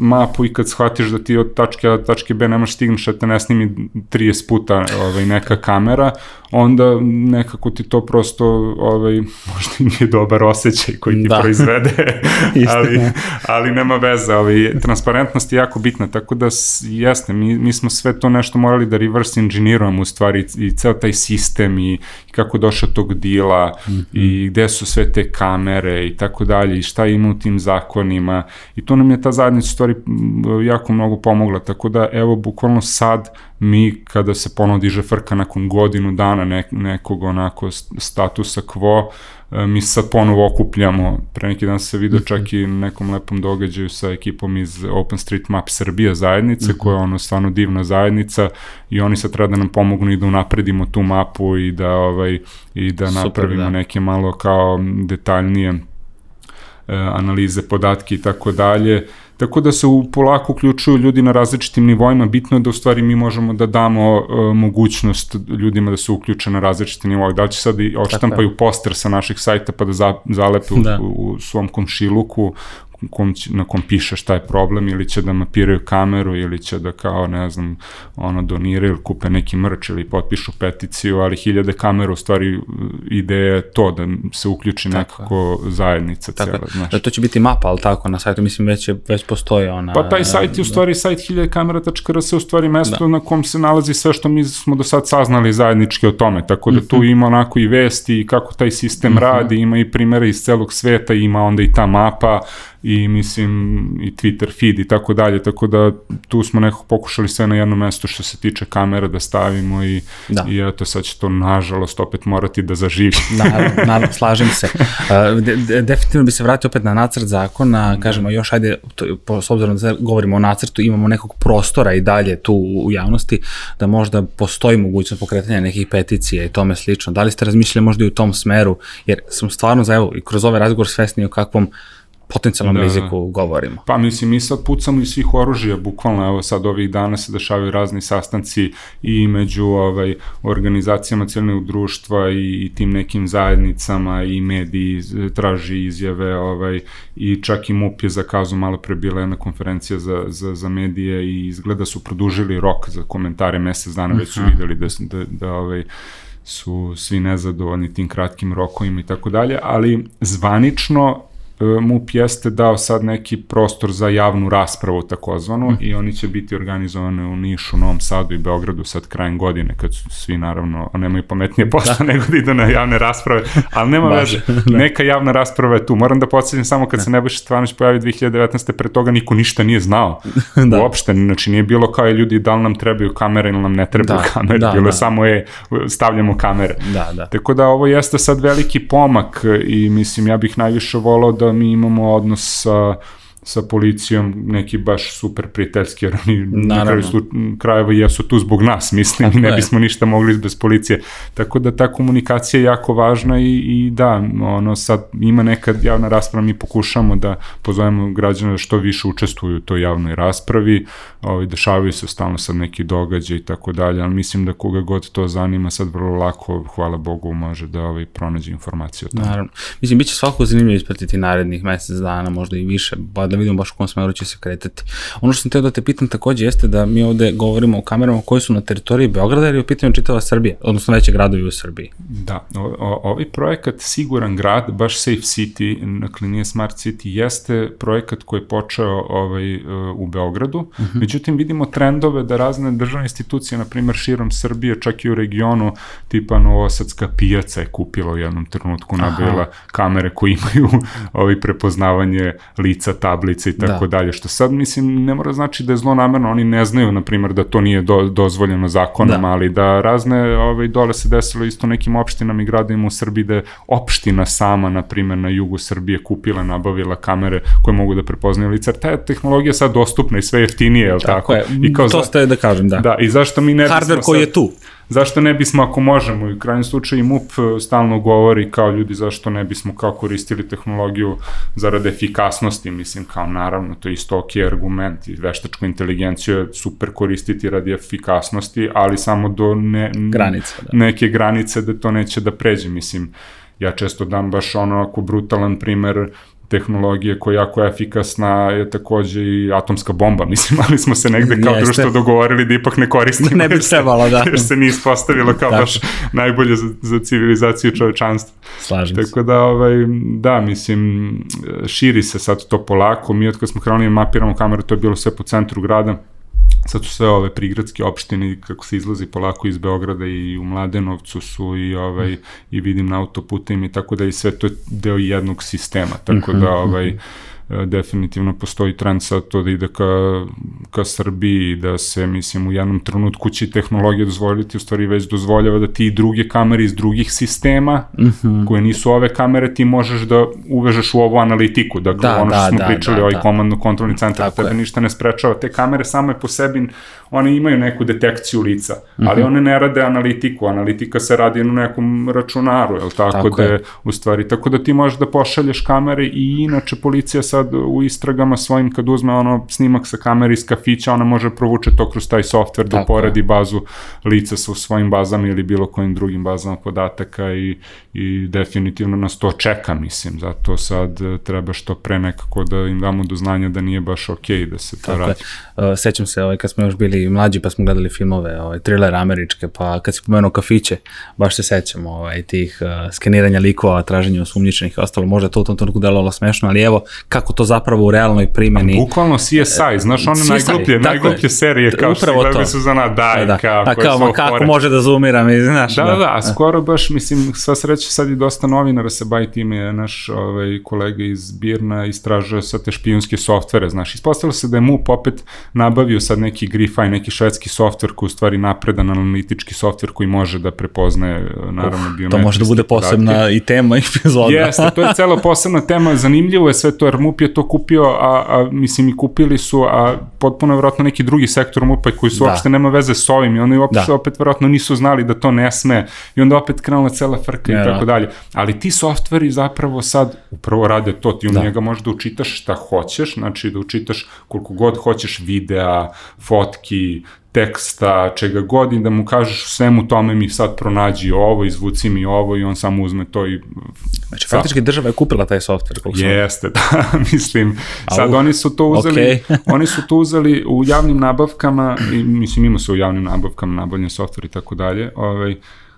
mapu i kad shvatiš da ti od tačke A do tačke B nemaš stigneš, da te ne snimi 30 puta ovaj, neka kamera, onda nekako ti to prosto ovaj, (laughs) možda nije dobar osjećaj koji ti da. proizvede, (laughs) ali, ali nema veze, ovaj, transparentnost je jako bitna, tako da jeste, mi, mi smo sve to nešto morali da reverse engineerujemo u stvari i ceo taj sistem i, i kako došao tog dila mm -hmm. i gde su sve te kamere i tako dalje i šta ima u tim zakonima i tu nam je ta zajednica stvari jako mnogo pomogla, tako da evo bukvalno sad mi kada se ponovo diže frka nakon godinu dana nek, nekog onako statusa quo, e, mi sad ponovo okupljamo, pre neki dan se vidio čak i nekom lepom događaju sa ekipom iz OpenStreetMap Srbija zajednice, mhm. koja je ono stvarno divna zajednica i oni sad treba da nam pomognu i da unapredimo tu mapu i da, ovaj, i da Super, napravimo da. neke malo kao detaljnije analize podatke i tako dalje Tako da se u, polako uključuju ljudi na različitim nivoima, bitno je da u stvari mi možemo da damo uh, mogućnost ljudima da se uključe na različite nivoje. Da li će sad i oštampaju poster sa naših sajta pa da za, zalepe da. u, u svom komšiluku kom će, na kom piše šta je problem ili će da mapiraju kameru ili će da kao ne znam ono doniraju ili kupe neki mrč ili potpišu peticiju ali hiljade kamera u stvari ideja je to da se uključi tako. nekako zajednica tako. cijela znaš. Da to će biti mapa ali tako na sajtu mislim već, je, već postoje ona pa taj sajt je u stvari da. sajt hiljadkamera.rs u stvari mesto da. na kom se nalazi sve što mi smo do sad saznali zajednički o tome tako da tu mhm. ima onako i vesti i kako taj sistem mm -hmm. radi ima i primere iz celog sveta ima onda i ta mapa i mislim i Twitter feed i tako dalje, tako da tu smo nekako pokušali sve na jedno mesto što se tiče kamera da stavimo i, da. i eto sad će to nažalost opet morati da zaživi. (laughs) naravno, naravno, slažem se. (laughs) De, de, definitivno bi se vratio opet na nacrt zakona, da. kažemo još ajde, to, po, s obzirom da govorimo o nacrtu, imamo nekog prostora i dalje tu u javnosti, da možda postoji mogućnost pokretanja nekih peticija i tome slično. Da li ste razmišljali možda i u tom smeru, jer sam stvarno za evo i kroz ovaj razgovor svesni o kakvom potencijalnom da, riziku govorimo. Pa mislim, mi sad pucamo iz svih oružja, bukvalno, evo sad ovih dana se dešavaju razni sastanci i među ovaj, organizacijama cijelnog društva i, i tim nekim zajednicama i mediji traži izjave ovaj, i čak i MUP je zakazao malo pre bila jedna konferencija za, za, za medije i izgleda su produžili rok za komentare mesec dana, već su videli da, da, da ovaj, su svi nezadovoljni tim kratkim rokovima i tako dalje, ali zvanično MUP jeste dao sad neki prostor za javnu raspravu takozvanu mm. i oni će biti organizovane u Nišu, Novom Sadu i Beogradu sad krajem godine kad su svi naravno nemaju pametnije posla da. (laughs) nego da idu na javne rasprave, ali nema veze, (laughs) da. neka javna rasprava je tu. Moram da podsjetim samo kad da. se Nebojša Stvanić pojavio 2019. pre toga niko ništa nije znao. (laughs) da. Uopšte, znači nije bilo kao je ljudi da li nam trebaju kamere ili nam ne trebaju da. kamere, da, bilo da. samo je stavljamo kamere. Da, da. Tako da ovo jeste sad veliki pomak i mislim ja bih najviše volao da mi imamo odnos sa sa policijom neki baš super prijateljski, jer oni Naravno. na kraju su, krajeva jesu tu zbog nas, mislim, Tako ne je. bismo ništa mogli bez policije. Tako da ta komunikacija je jako važna i, i da, ono sad ima neka javna rasprava, mi pokušamo da pozovemo građane da što više učestvuju u toj javnoj raspravi, ovaj, dešavaju se stalno sad neki događaj i tako dalje, ali mislim da koga god to zanima sad vrlo lako, hvala Bogu, može da ovaj, pronađe informacije o tome. Naravno. Mislim, bit će svako zanimljivo ispratiti narednih mesec dana, možda i više, pa da vidimo baš u kom smeru će se kretati. Ono što sam teo da te pitam takođe jeste da mi ovde govorimo o kamerama koje su na teritoriji Beograda ili je u pitanju čitava Srbija, odnosno veće gradovi u Srbiji. Da, o, o, ovaj projekat Siguran grad, baš Safe City, dakle nije Smart City, jeste projekat koji je počeo ovaj, u Beogradu, uh mhm. -huh. međutim vidimo trendove da razne državne institucije, na primjer širom Srbije, čak i u regionu, tipa Novosadska pijaca je kupila u jednom trenutku, nabila kamere koje imaju (laughs) ovaj prepoznavanje lica, tablice i tako da. dalje, što sad mislim ne mora znači da je zlonamerno, oni ne znaju na primjer da to nije do, dozvoljeno zakonom, da. ali da razne ovaj dole se desilo isto nekim opštinama i gradovima u Srbiji da je opština sama na primjer na jugu Srbije kupila, nabavila kamere koje mogu da prepoznaju lica. Ta tehnologija sad dostupna i sve jeftinije, je tako? tako? Je. I kao to ste da kažem, da. Da, i zašto mi ne Hardware koji sad, je tu. Zašto ne bismo ako možemo i u krajnjem slučaju i MUP e, stalno govori kao ljudi zašto ne bismo kao koristili tehnologiju zarad efikasnosti, mislim kao naravno to je isto ok argument i veštačku inteligenciju je super koristiti radi efikasnosti, ali samo do ne, granice, da. neke granice da to neće da pređe, mislim ja često dam baš ono ako brutalan primer tehnologije koja je jako efikasna je takođe i atomska bomba, (laughs) mislim, ali smo se negde kao Jeste. društvo dogovorili da ipak ne koristimo. Ne bi trebalo, da. Jer se nije ispostavilo kao Tako. baš najbolje za, za civilizaciju čovečanstva. Slažem Tako se. da, ovaj, da, mislim, širi se sad to polako. Mi od kad smo krenuli mapiramo kameru, to je bilo sve po centru grada sad su sve ove prigradske opštine kako se izlazi polako iz Beograda i u Mladenovcu su i ovaj i vidim na autoputima i tako da i sve to je deo jednog sistema tako da mhm, ovaj mhm. E, definitivno postoji trend sad to da ide ka, ka Srbiji, da se, mislim, u jednom trenutku će tehnologija dozvoliti, u stvari već dozvoljava da ti druge kamere iz drugih sistema, mm -hmm. koje nisu ove kamere, ti možeš da uvežeš u ovu analitiku, dakle, da, ono što da, smo da, pričali, da, ovaj da. komandno-kontrolni centar, Tako tebe je. ništa ne sprečava, te kamere same po sebi, one imaju neku detekciju lica, mm -hmm. ali one ne rade analitiku, analitika se radi na nekom računaru, je tako, tako da je, u stvari, tako da ti možeš da pošalješ kamere i inače policija sad u istragama svojim kad uzme ono snimak sa kamere iz kafića, ona može provuče to kroz taj softver da uporedi bazu lica sa svojim bazama ili bilo kojim drugim bazama podataka i, i definitivno nas to čeka, mislim, zato sad e, treba što pre nekako da im damo do znanja da nije baš okej okay da se to Tako radi. Je. Sećam se ovaj, kad smo još bili mlađi pa smo gledali filmove, ovaj, thriller američke, pa kad si pomenuo kafiće, baš se sećam ovaj, tih uh, skeniranja likova, traženja osumnjičenih i ostalo, možda to u tom trenutku delovalo smešno, ali evo, kako to zapravo u realnoj primjeni. Bukvalno CSI, znaš one CSI, najgluplje, najgluplje serije kao što se gleda su za na daj, da, kao, da, kao, kako fore. može da zoomiram i znaš. Da, da, da, a skoro baš, mislim, sva sreća sad i dosta novinara se bavi time, naš ovaj, kolega iz Birna istražuje sa te špijunske softvere, znaš, ispostavilo se da je MUP opet nabavio sad neki Grifaj, neki švedski softver koji u stvari napredan analitički softver koji može da prepoznaje, naravno, biometrijske To može da bude posebna i tema epizoda. Jeste, to je cela posebna tema, zanimljivo je sve to, jer MUP je to kupio, a, a mislim i kupili su, a potpuno vjerojatno neki drugi sektor MUPA koji su da. uopšte nema veze s ovim i oni uopšte da. opet vjerojatno nisu znali da to ne sme i onda opet krenula cela frka ja, i tako dalje. Ali ti softveri zapravo sad upravo rade to, ti u da. njega možeš da učitaš šta hoćeš, znači da učitaš koliko god hoćeš videa, fotki, teksta, čega god i da mu kažeš svemu tome mi sad pronađi ovo, izvuci mi ovo i on samo uzme to i... Znači, faktički država je kupila taj softver. Jeste, (laughs) da, mislim. Sad Au, oni su to uzeli, okay. (laughs) oni su to uzeli u javnim nabavkama, i, mislim ima se u javnim nabavkama nabavljen softver i tako dalje, ovaj,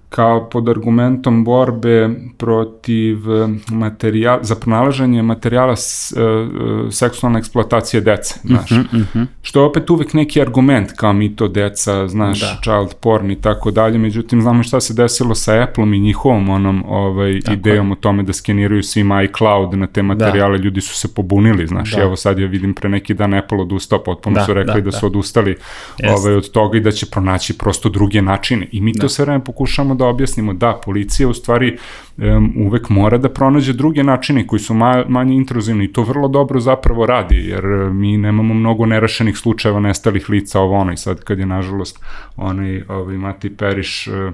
kao pod argumentom borbe protiv eh, materijala, za pronalaženje materijala s, e, seksualne eksploatacije dece, znaš. Mm -hmm, mm -hmm. Što je opet uvek neki argument, kao mi to deca, znaš, da. child porn i tako dalje, međutim, znamo šta se desilo sa Apple-om i njihovom onom ovaj, tako idejom je. o tome da skeniraju svima iCloud na te materijale, da. ljudi su se pobunili, znaš, da. evo sad ja vidim pre neki dan Apple odustao, potpuno da, su rekli da, da, da su odustali yes. ovaj, od toga i da će pronaći prosto druge načine. I mi da. to sve vreme pokušamo da objasnimo da policija u stvari um, uvek mora da pronađe druge načine koji su ma, manje intruzivni i to vrlo dobro zapravo radi, jer e, mi nemamo mnogo nerašenih slučajeva nestalih lica ovo ono i sad kad je nažalost onaj ovaj, Mati Periš uh,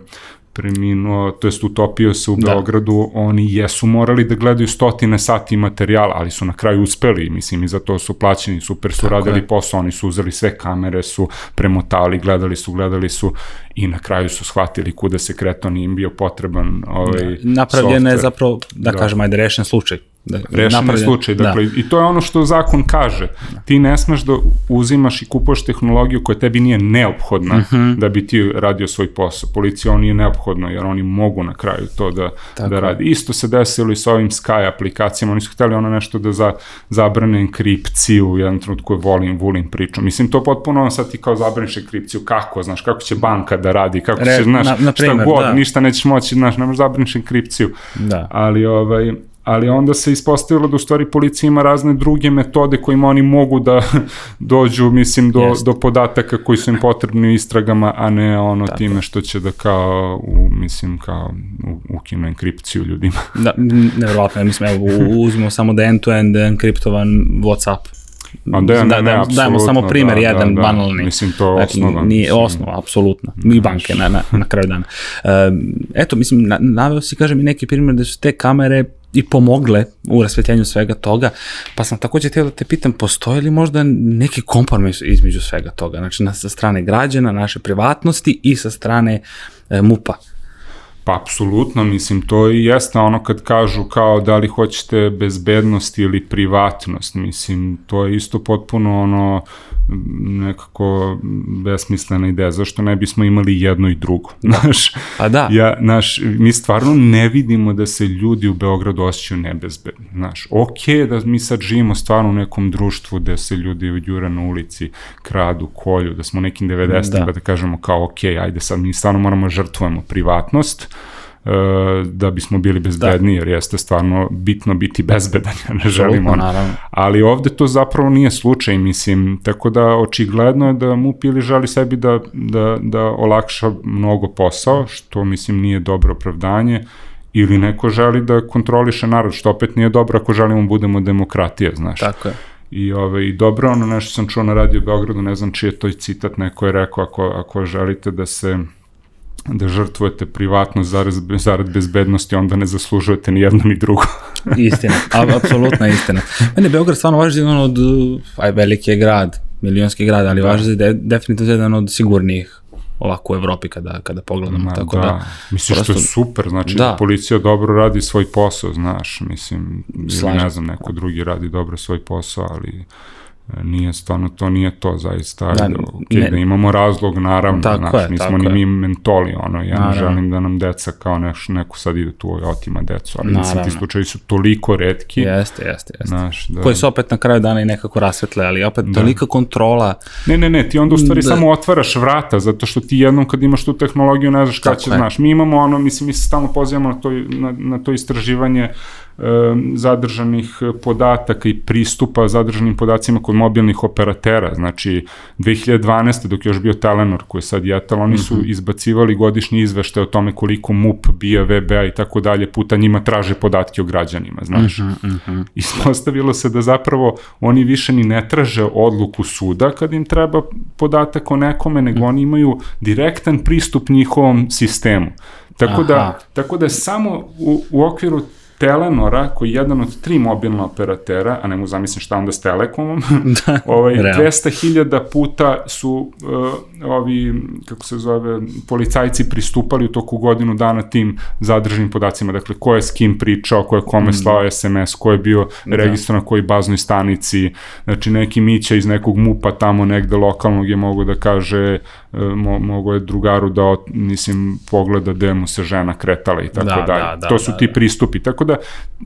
preminuo, to jest utopio se u da. Beogradu, oni jesu morali da gledaju stotine sati materijala, ali su na kraju uspeli, mislim, i za to su plaćeni, super su Tako radili je. posao, oni su uzeli sve kamere, su premotali, gledali su, gledali su i na kraju su shvatili kuda se kreto, nije im bio potreban ovaj da. Napravljena je zapravo, da, da. kažem, ajde rešen slučaj Da, Rešen slučaj, da. dakle, da. i to je ono što zakon kaže. Da. Ti ne smeš da uzimaš i kupuješ tehnologiju koja tebi nije neophodna uh mhm. -huh. da bi ti radio svoj posao. Policija on nije neophodno, jer oni mogu na kraju to da, Tako. da radi. Isto se desilo i sa ovim Sky aplikacijama, oni su hteli ono nešto da za, zabrane enkripciju, u jednom trenutku je volim, volim priču. Mislim, to potpuno sad ti kao zabraniš enkripciju, kako, znaš, kako će banka da radi, kako Re, će, znaš, na, na primer, šta god, da. ništa nećeš moći, znaš, ne možeš zabraniš enkripciju. Da. Ali, ovaj, ali onda se ispostavilo da u stvari policija ima razne druge metode kojima oni mogu da (laughs) dođu, mislim, do, Jest. do podataka koji su im potrebni u istragama, a ne ono Tako. time što će da kao, u, mislim, kao ukinu enkripciju ljudima. (laughs) Da, nevjerojatno, mislim, evo, uzmemo samo da end-to-end -end enkriptovan Whatsapp A da, ne, da, ne, da, dajemo samo primer da, jedan da, da. banalni. Mislim, to je Znači, osnova. Nije mislim. osnova, apsolutno. Mi banke na, na, na kraju dana. Um, eto, mislim, na, naveo si, kažem, i neki primjer da su te kamere i pomogle u rasvetljenju svega toga, pa sam takođe htio da te pitam, postoji li možda neki kompromis između svega toga, znači na, sa strane građana, naše privatnosti i sa strane e, MUPA? Pa apsolutno, mislim, to i jeste ono kad kažu kao da li hoćete bezbednost ili privatnost, mislim, to je isto potpuno ono nekako besmislena ideja, zašto ne bismo imali jedno i drugo, (laughs) znaš? Pa da. Ja, naš, mi stvarno ne vidimo da se ljudi u Beogradu osjećaju nebezbedno, znaš, ok da mi sad živimo stvarno u nekom društvu gde se ljudi jure na ulici, kradu, kolju, da smo nekim 90 da. pa da kažemo kao ok, ajde sad mi stvarno moramo žrtvujemo privatnost, da bismo bili bezbedni, da. jer jeste stvarno bitno biti bezbedan, (laughs) ja ne želimo. naravno. Ali ovde to zapravo nije slučaj, mislim, tako da očigledno je da MUP ili želi sebi da, da, da olakša mnogo posao, što mislim nije dobro opravdanje, ili neko želi da kontroliše narod, što opet nije dobro ako želimo budemo demokratija, znaš. Tako je. I, ove, I dobro, ono nešto sam čuo na radio Beogradu, ne znam čiji je to citat, neko je rekao, ako, ako želite da se da žrtvujete privatnost zarad, zarad bezbednosti, onda ne zaslužujete ni jedno ni drugo. (laughs) istina, apsolutna istina. Mene Beograd stvarno važi jedan od, aj veliki je grad, milionski grad, ali da. važi da je definitivno jedan od sigurnijih ovako u Evropi kada, kada pogledamo. Ma, tako da, da Misliš prosto, što je super, znači da. da policija dobro radi svoj posao, znaš, mislim, ili ne znam, neko drugi radi dobro svoj posao, ali nije stvarno to nije to zaista da, okay, ne, da imamo razlog naravno tako znaš, je, nismo ni mi mentoli ono ja naravno. ne želim da nam deca kao neš, neko sad ide tu i otima decu ali mislim ti slučaji su toliko redki jeste jeste jeste znaš, da, koji se opet na kraju dana i nekako rasvetle ali opet da. tolika kontrola ne ne ne ti onda u stvari da. samo otvaraš vrata zato što ti jednom kad imaš tu tehnologiju ne znaš kada će je. znaš mi imamo ono mislim mi se stalno pozivamo na to, na, na to istraživanje zadržanih podataka i pristupa zadržanim podacima kod mobilnih operatera. Znači, 2012. dok je još bio Telenor, koji je sad Jetel, oni su -hmm. izbacivali godišnji izveštaj o tome koliko MUP, BIA, VBA i tako dalje puta njima traže podatke o građanima, znaš. Mm -hmm, mm -hmm. Ispostavilo se da zapravo oni više ni ne traže odluku suda kad im treba podatak o nekome, nego mm -hmm. oni imaju direktan pristup njihovom sistemu. Tako da, Aha. da, tako da samo u, u okviru Telenora, koji je jedan od tri mobilna operatera, a ne mu zamislim šta onda s Telekomom, (laughs) da, (laughs) ovaj, 200.000 puta su uh, ovi, kako se zove, policajci pristupali u toku godinu dana tim zadržnim podacima, dakle, ko je s kim pričao, ko je kome mm. slao SMS, ko je bio da. registrovan na kojoj baznoj stanici, znači neki Mića iz nekog MUPA tamo negde lokalnog je mogo da kaže, uh, mo, mogo je drugaru da, mislim, pogleda gde mu se žena kretala i tako da, dalje. Da, da, to su da, ti da. pristupi, tako da da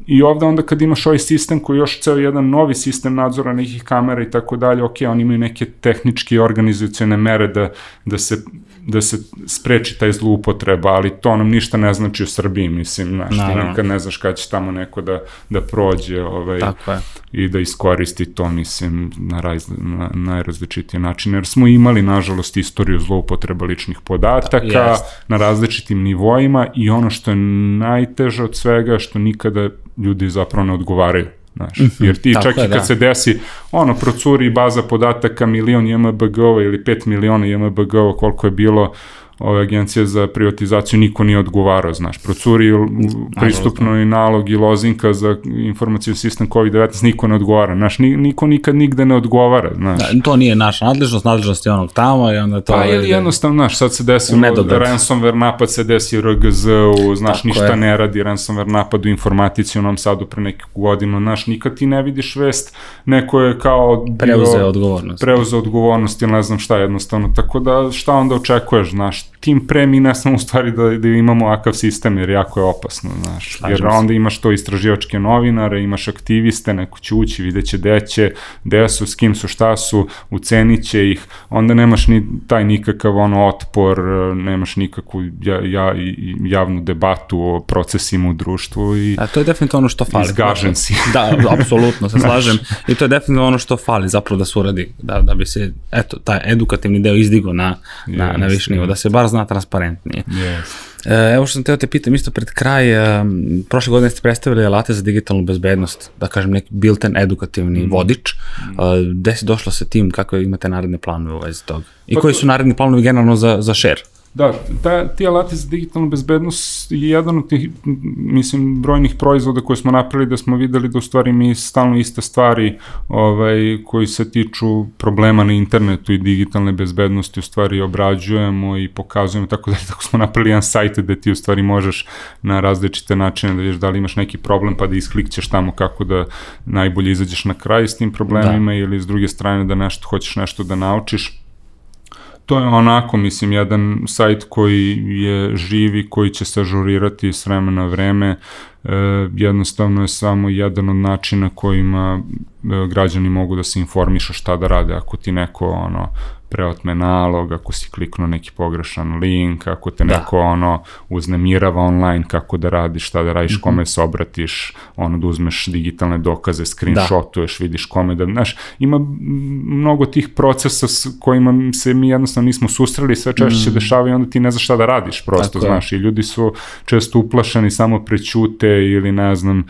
i ovde onda kad imaš ovaj sistem koji je još ceo jedan novi sistem nadzora nekih kamera i tako dalje, ok, oni imaju neke tehničke i organizacijone mere da, da se da se spreči taj zloupotreba, ali to nam ništa ne znači u Srbiji, mislim, znaš, ti nikad ne znaš kada će tamo neko da, da prođe ovaj, Tako je. i da iskoristi to, mislim, na, raz, na najrazličitije načine, jer smo imali, nažalost, istoriju zloupotreba ličnih podataka yes. na različitim nivoima i ono što je najteže od svega, što nikada ljudi zapravo ne odgovaraju Znaš, mm -hmm, jer ti čak i kad da. se desi, ono, procuri baza podataka milion JMBG-ova ili 5 miliona JMBG-ova koliko je bilo ove agencije za privatizaciju niko nije odgovarao, znaš, procuri pristupno i nalog i lozinka za informaciju sistem COVID-19, niko ne odgovara, znaš, niko nikad nigde ne odgovara, znaš. Da, to nije naša nadležnost, nadležnost je onog tamo i onda to... Pa ili jednostavno, znaš, sad se desilo ransomware napad, se desi RGZ-u, znaš, Tako ništa je. ne radi ransomware napad u informatici u Novom Sadu pre neku godinu, znaš, nikad ti ne vidiš vest, neko je kao... Preuzeo odgovornost. Preuzeo odgovornost ili ne znam šta jednostavno, tako da šta onda očekuješ, znaš, tim pre mi ne znam u stvari da, da imamo akav sistem, jer jako je opasno, znaš. Slažim jer onda imaš to istraživačke novinare, imaš aktiviste, neko će ući, videće gde će, gde su, s kim su, šta su, ucenit će ih, onda nemaš ni taj nikakav ono otpor, nemaš nikakvu ja, ja, javnu debatu o procesima u društvu i A to je definitivno ono što fali. Izgažen si. (laughs) da, apsolutno se slažem. I to je definitivno ono što fali zapravo da se uradi, da, da bi se, eto, taj edukativni deo izdigo na, na, yes, na viši nivo, da se bar zna transparentnije. Yes. E, evo što sam teo te pitam isto pred kraj, e, prošle godine ste predstavili alate za digitalnu bezbednost, da kažem neki built-in edukativni mm. vodič. Mm. Gde si došla sa tim, kakve imate naredne planove u vezi toga? I pa koji su naredni planovi generalno za, za share? Da, ta, ti alati za digitalnu bezbednost je jedan od tih, mislim, brojnih proizvoda koje smo napravili da smo videli da u stvari mi stalno iste stvari ovaj, koji se tiču problema na internetu i digitalne bezbednosti u stvari obrađujemo i pokazujemo tako da (laughs) tako smo napravili jedan sajt gde ti u stvari možeš na različite načine da vidiš da li imaš neki problem pa da isklikćeš tamo kako da najbolje izađeš na kraj s tim problemima da. ili s druge strane da nešto, hoćeš nešto da naučiš to je onako, mislim, jedan sajt koji je živi, koji će se ažurirati s vremena na vreme, e, jednostavno je samo jedan od načina kojima e, građani mogu da se informišu šta da rade, ako ti neko ono, preotme nalog, ako si kliknuo neki pogrešan link, ako te da. neko ono uznemirava online, kako da radiš, šta da radiš, mm -hmm. kome se obratiš, ono da uzmeš digitalne dokaze, screenshotuješ, da. vidiš kome da, znaš, ima mnogo tih procesa s kojima se mi jednostavno nismo susreli, sve češće mm. se dešava i onda ti ne znaš šta da radiš prosto, Tako znaš, je. i ljudi su često uplašeni, samo prećute ili ne znam,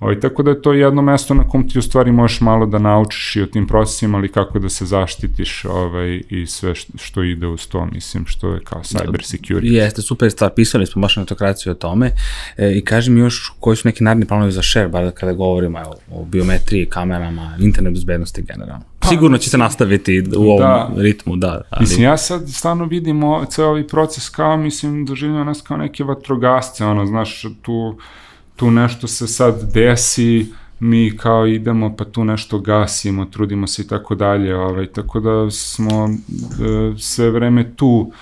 Ovaj, tako da je to jedno mesto na kom ti u stvari možeš malo da naučiš i o tim procesima, ali kako da se zaštitiš ovaj, i sve što ide uz to, mislim, što je kao cyber da, security. Jeste, super stvar, pisali smo baš na etokraciju o tome e, i kaži mi još koji su neki naredni planovi za share, bar kada govorimo evo, o biometriji, kamerama, internet bezbednosti generalno. Pa, Sigurno će se nastaviti u ovom da, ritmu, da. Ali... Mislim, ja sad stvarno vidim o, ceo ovaj proces kao, mislim, doživljamo nas kao neke vatrogasce, ono, znaš, tu tu nešto se sad desi, mi kao idemo pa tu nešto gasimo, trudimo se i tako dalje, ovaj, tako da smo e, sve vreme tu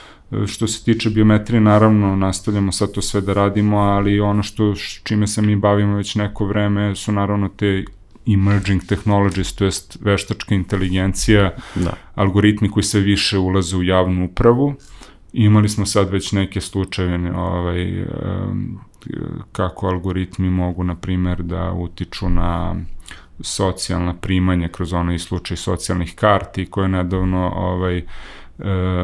što se tiče biometrije, naravno nastavljamo sad to sve da radimo, ali ono što čime se mi bavimo već neko vreme su naravno te emerging technologies, to jest veštačka inteligencija, da. algoritmi koji sve više ulaze u javnu upravu. Imali smo sad već neke slučajeve ovaj, um, kako algoritmi mogu, na primer, da utiču na socijalna primanja kroz onaj slučaj socijalnih karti koje je nedavno ovaj, e,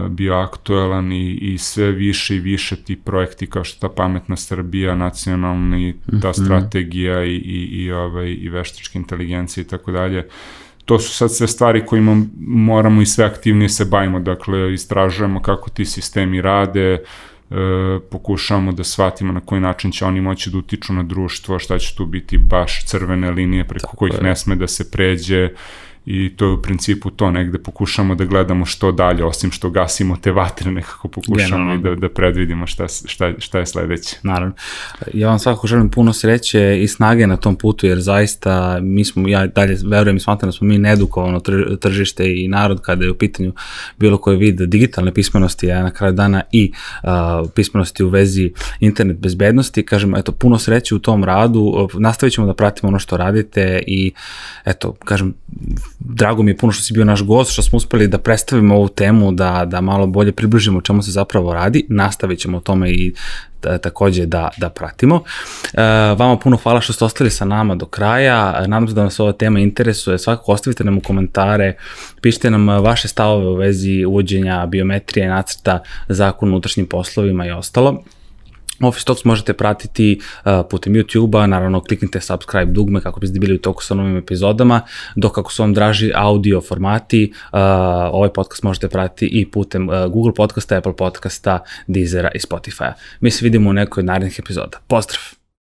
bio aktuelan i, i sve više i više ti projekti kao što ta pametna Srbija, nacionalni, ta mhm. strategija i, i, i, ovaj, i veštačka inteligencija i tako dalje, to su sad sve stvari kojima moramo i sve aktivnije se bavimo, dakle istražujemo kako ti sistemi rade, e, pokušavamo da shvatimo na koji način će oni moći da utiču na društvo, šta će tu biti baš crvene linije preko Tako kojih je. ne sme da se pređe i to je u principu to, negde pokušamo da gledamo što dalje, osim što gasimo te vatre, nekako pokušamo i da, da predvidimo šta, šta, šta je sledeće. Naravno. Ja vam svakako želim puno sreće i snage na tom putu, jer zaista mi smo, ja dalje verujem i smatram da smo mi nedukovano tržište i narod kada je u pitanju bilo koji vid digitalne pismenosti, a na kraju dana i uh, pismenosti u vezi internet bezbednosti. Kažem, eto, puno sreće u tom radu, nastavit ćemo da pratimo ono što radite i eto, kažem, drago mi je puno što si bio naš gost, što smo uspeli da predstavimo ovu temu, da, da malo bolje približimo čemu se zapravo radi. Nastavit ćemo o tome i da, takođe da, da pratimo. E, vama puno hvala što ste ostali sa nama do kraja. Nadam se da vas ova tema interesuje. Svakako ostavite nam u komentare, pišite nam vaše stavove u vezi uvođenja biometrije, nacrta zakon o unutrašnjim poslovima i ostalo. Office Talks možete pratiti uh, putem YouTube-a, naravno kliknite subscribe dugme kako biste bili u toku sa novim epizodama, dok ako su vam draži audio formati, uh, ovaj podcast možete pratiti i putem uh, Google podcasta, Apple podcasta, Deezera i Spotify-a. Mi se vidimo u nekoj od narednih epizoda. Pozdrav!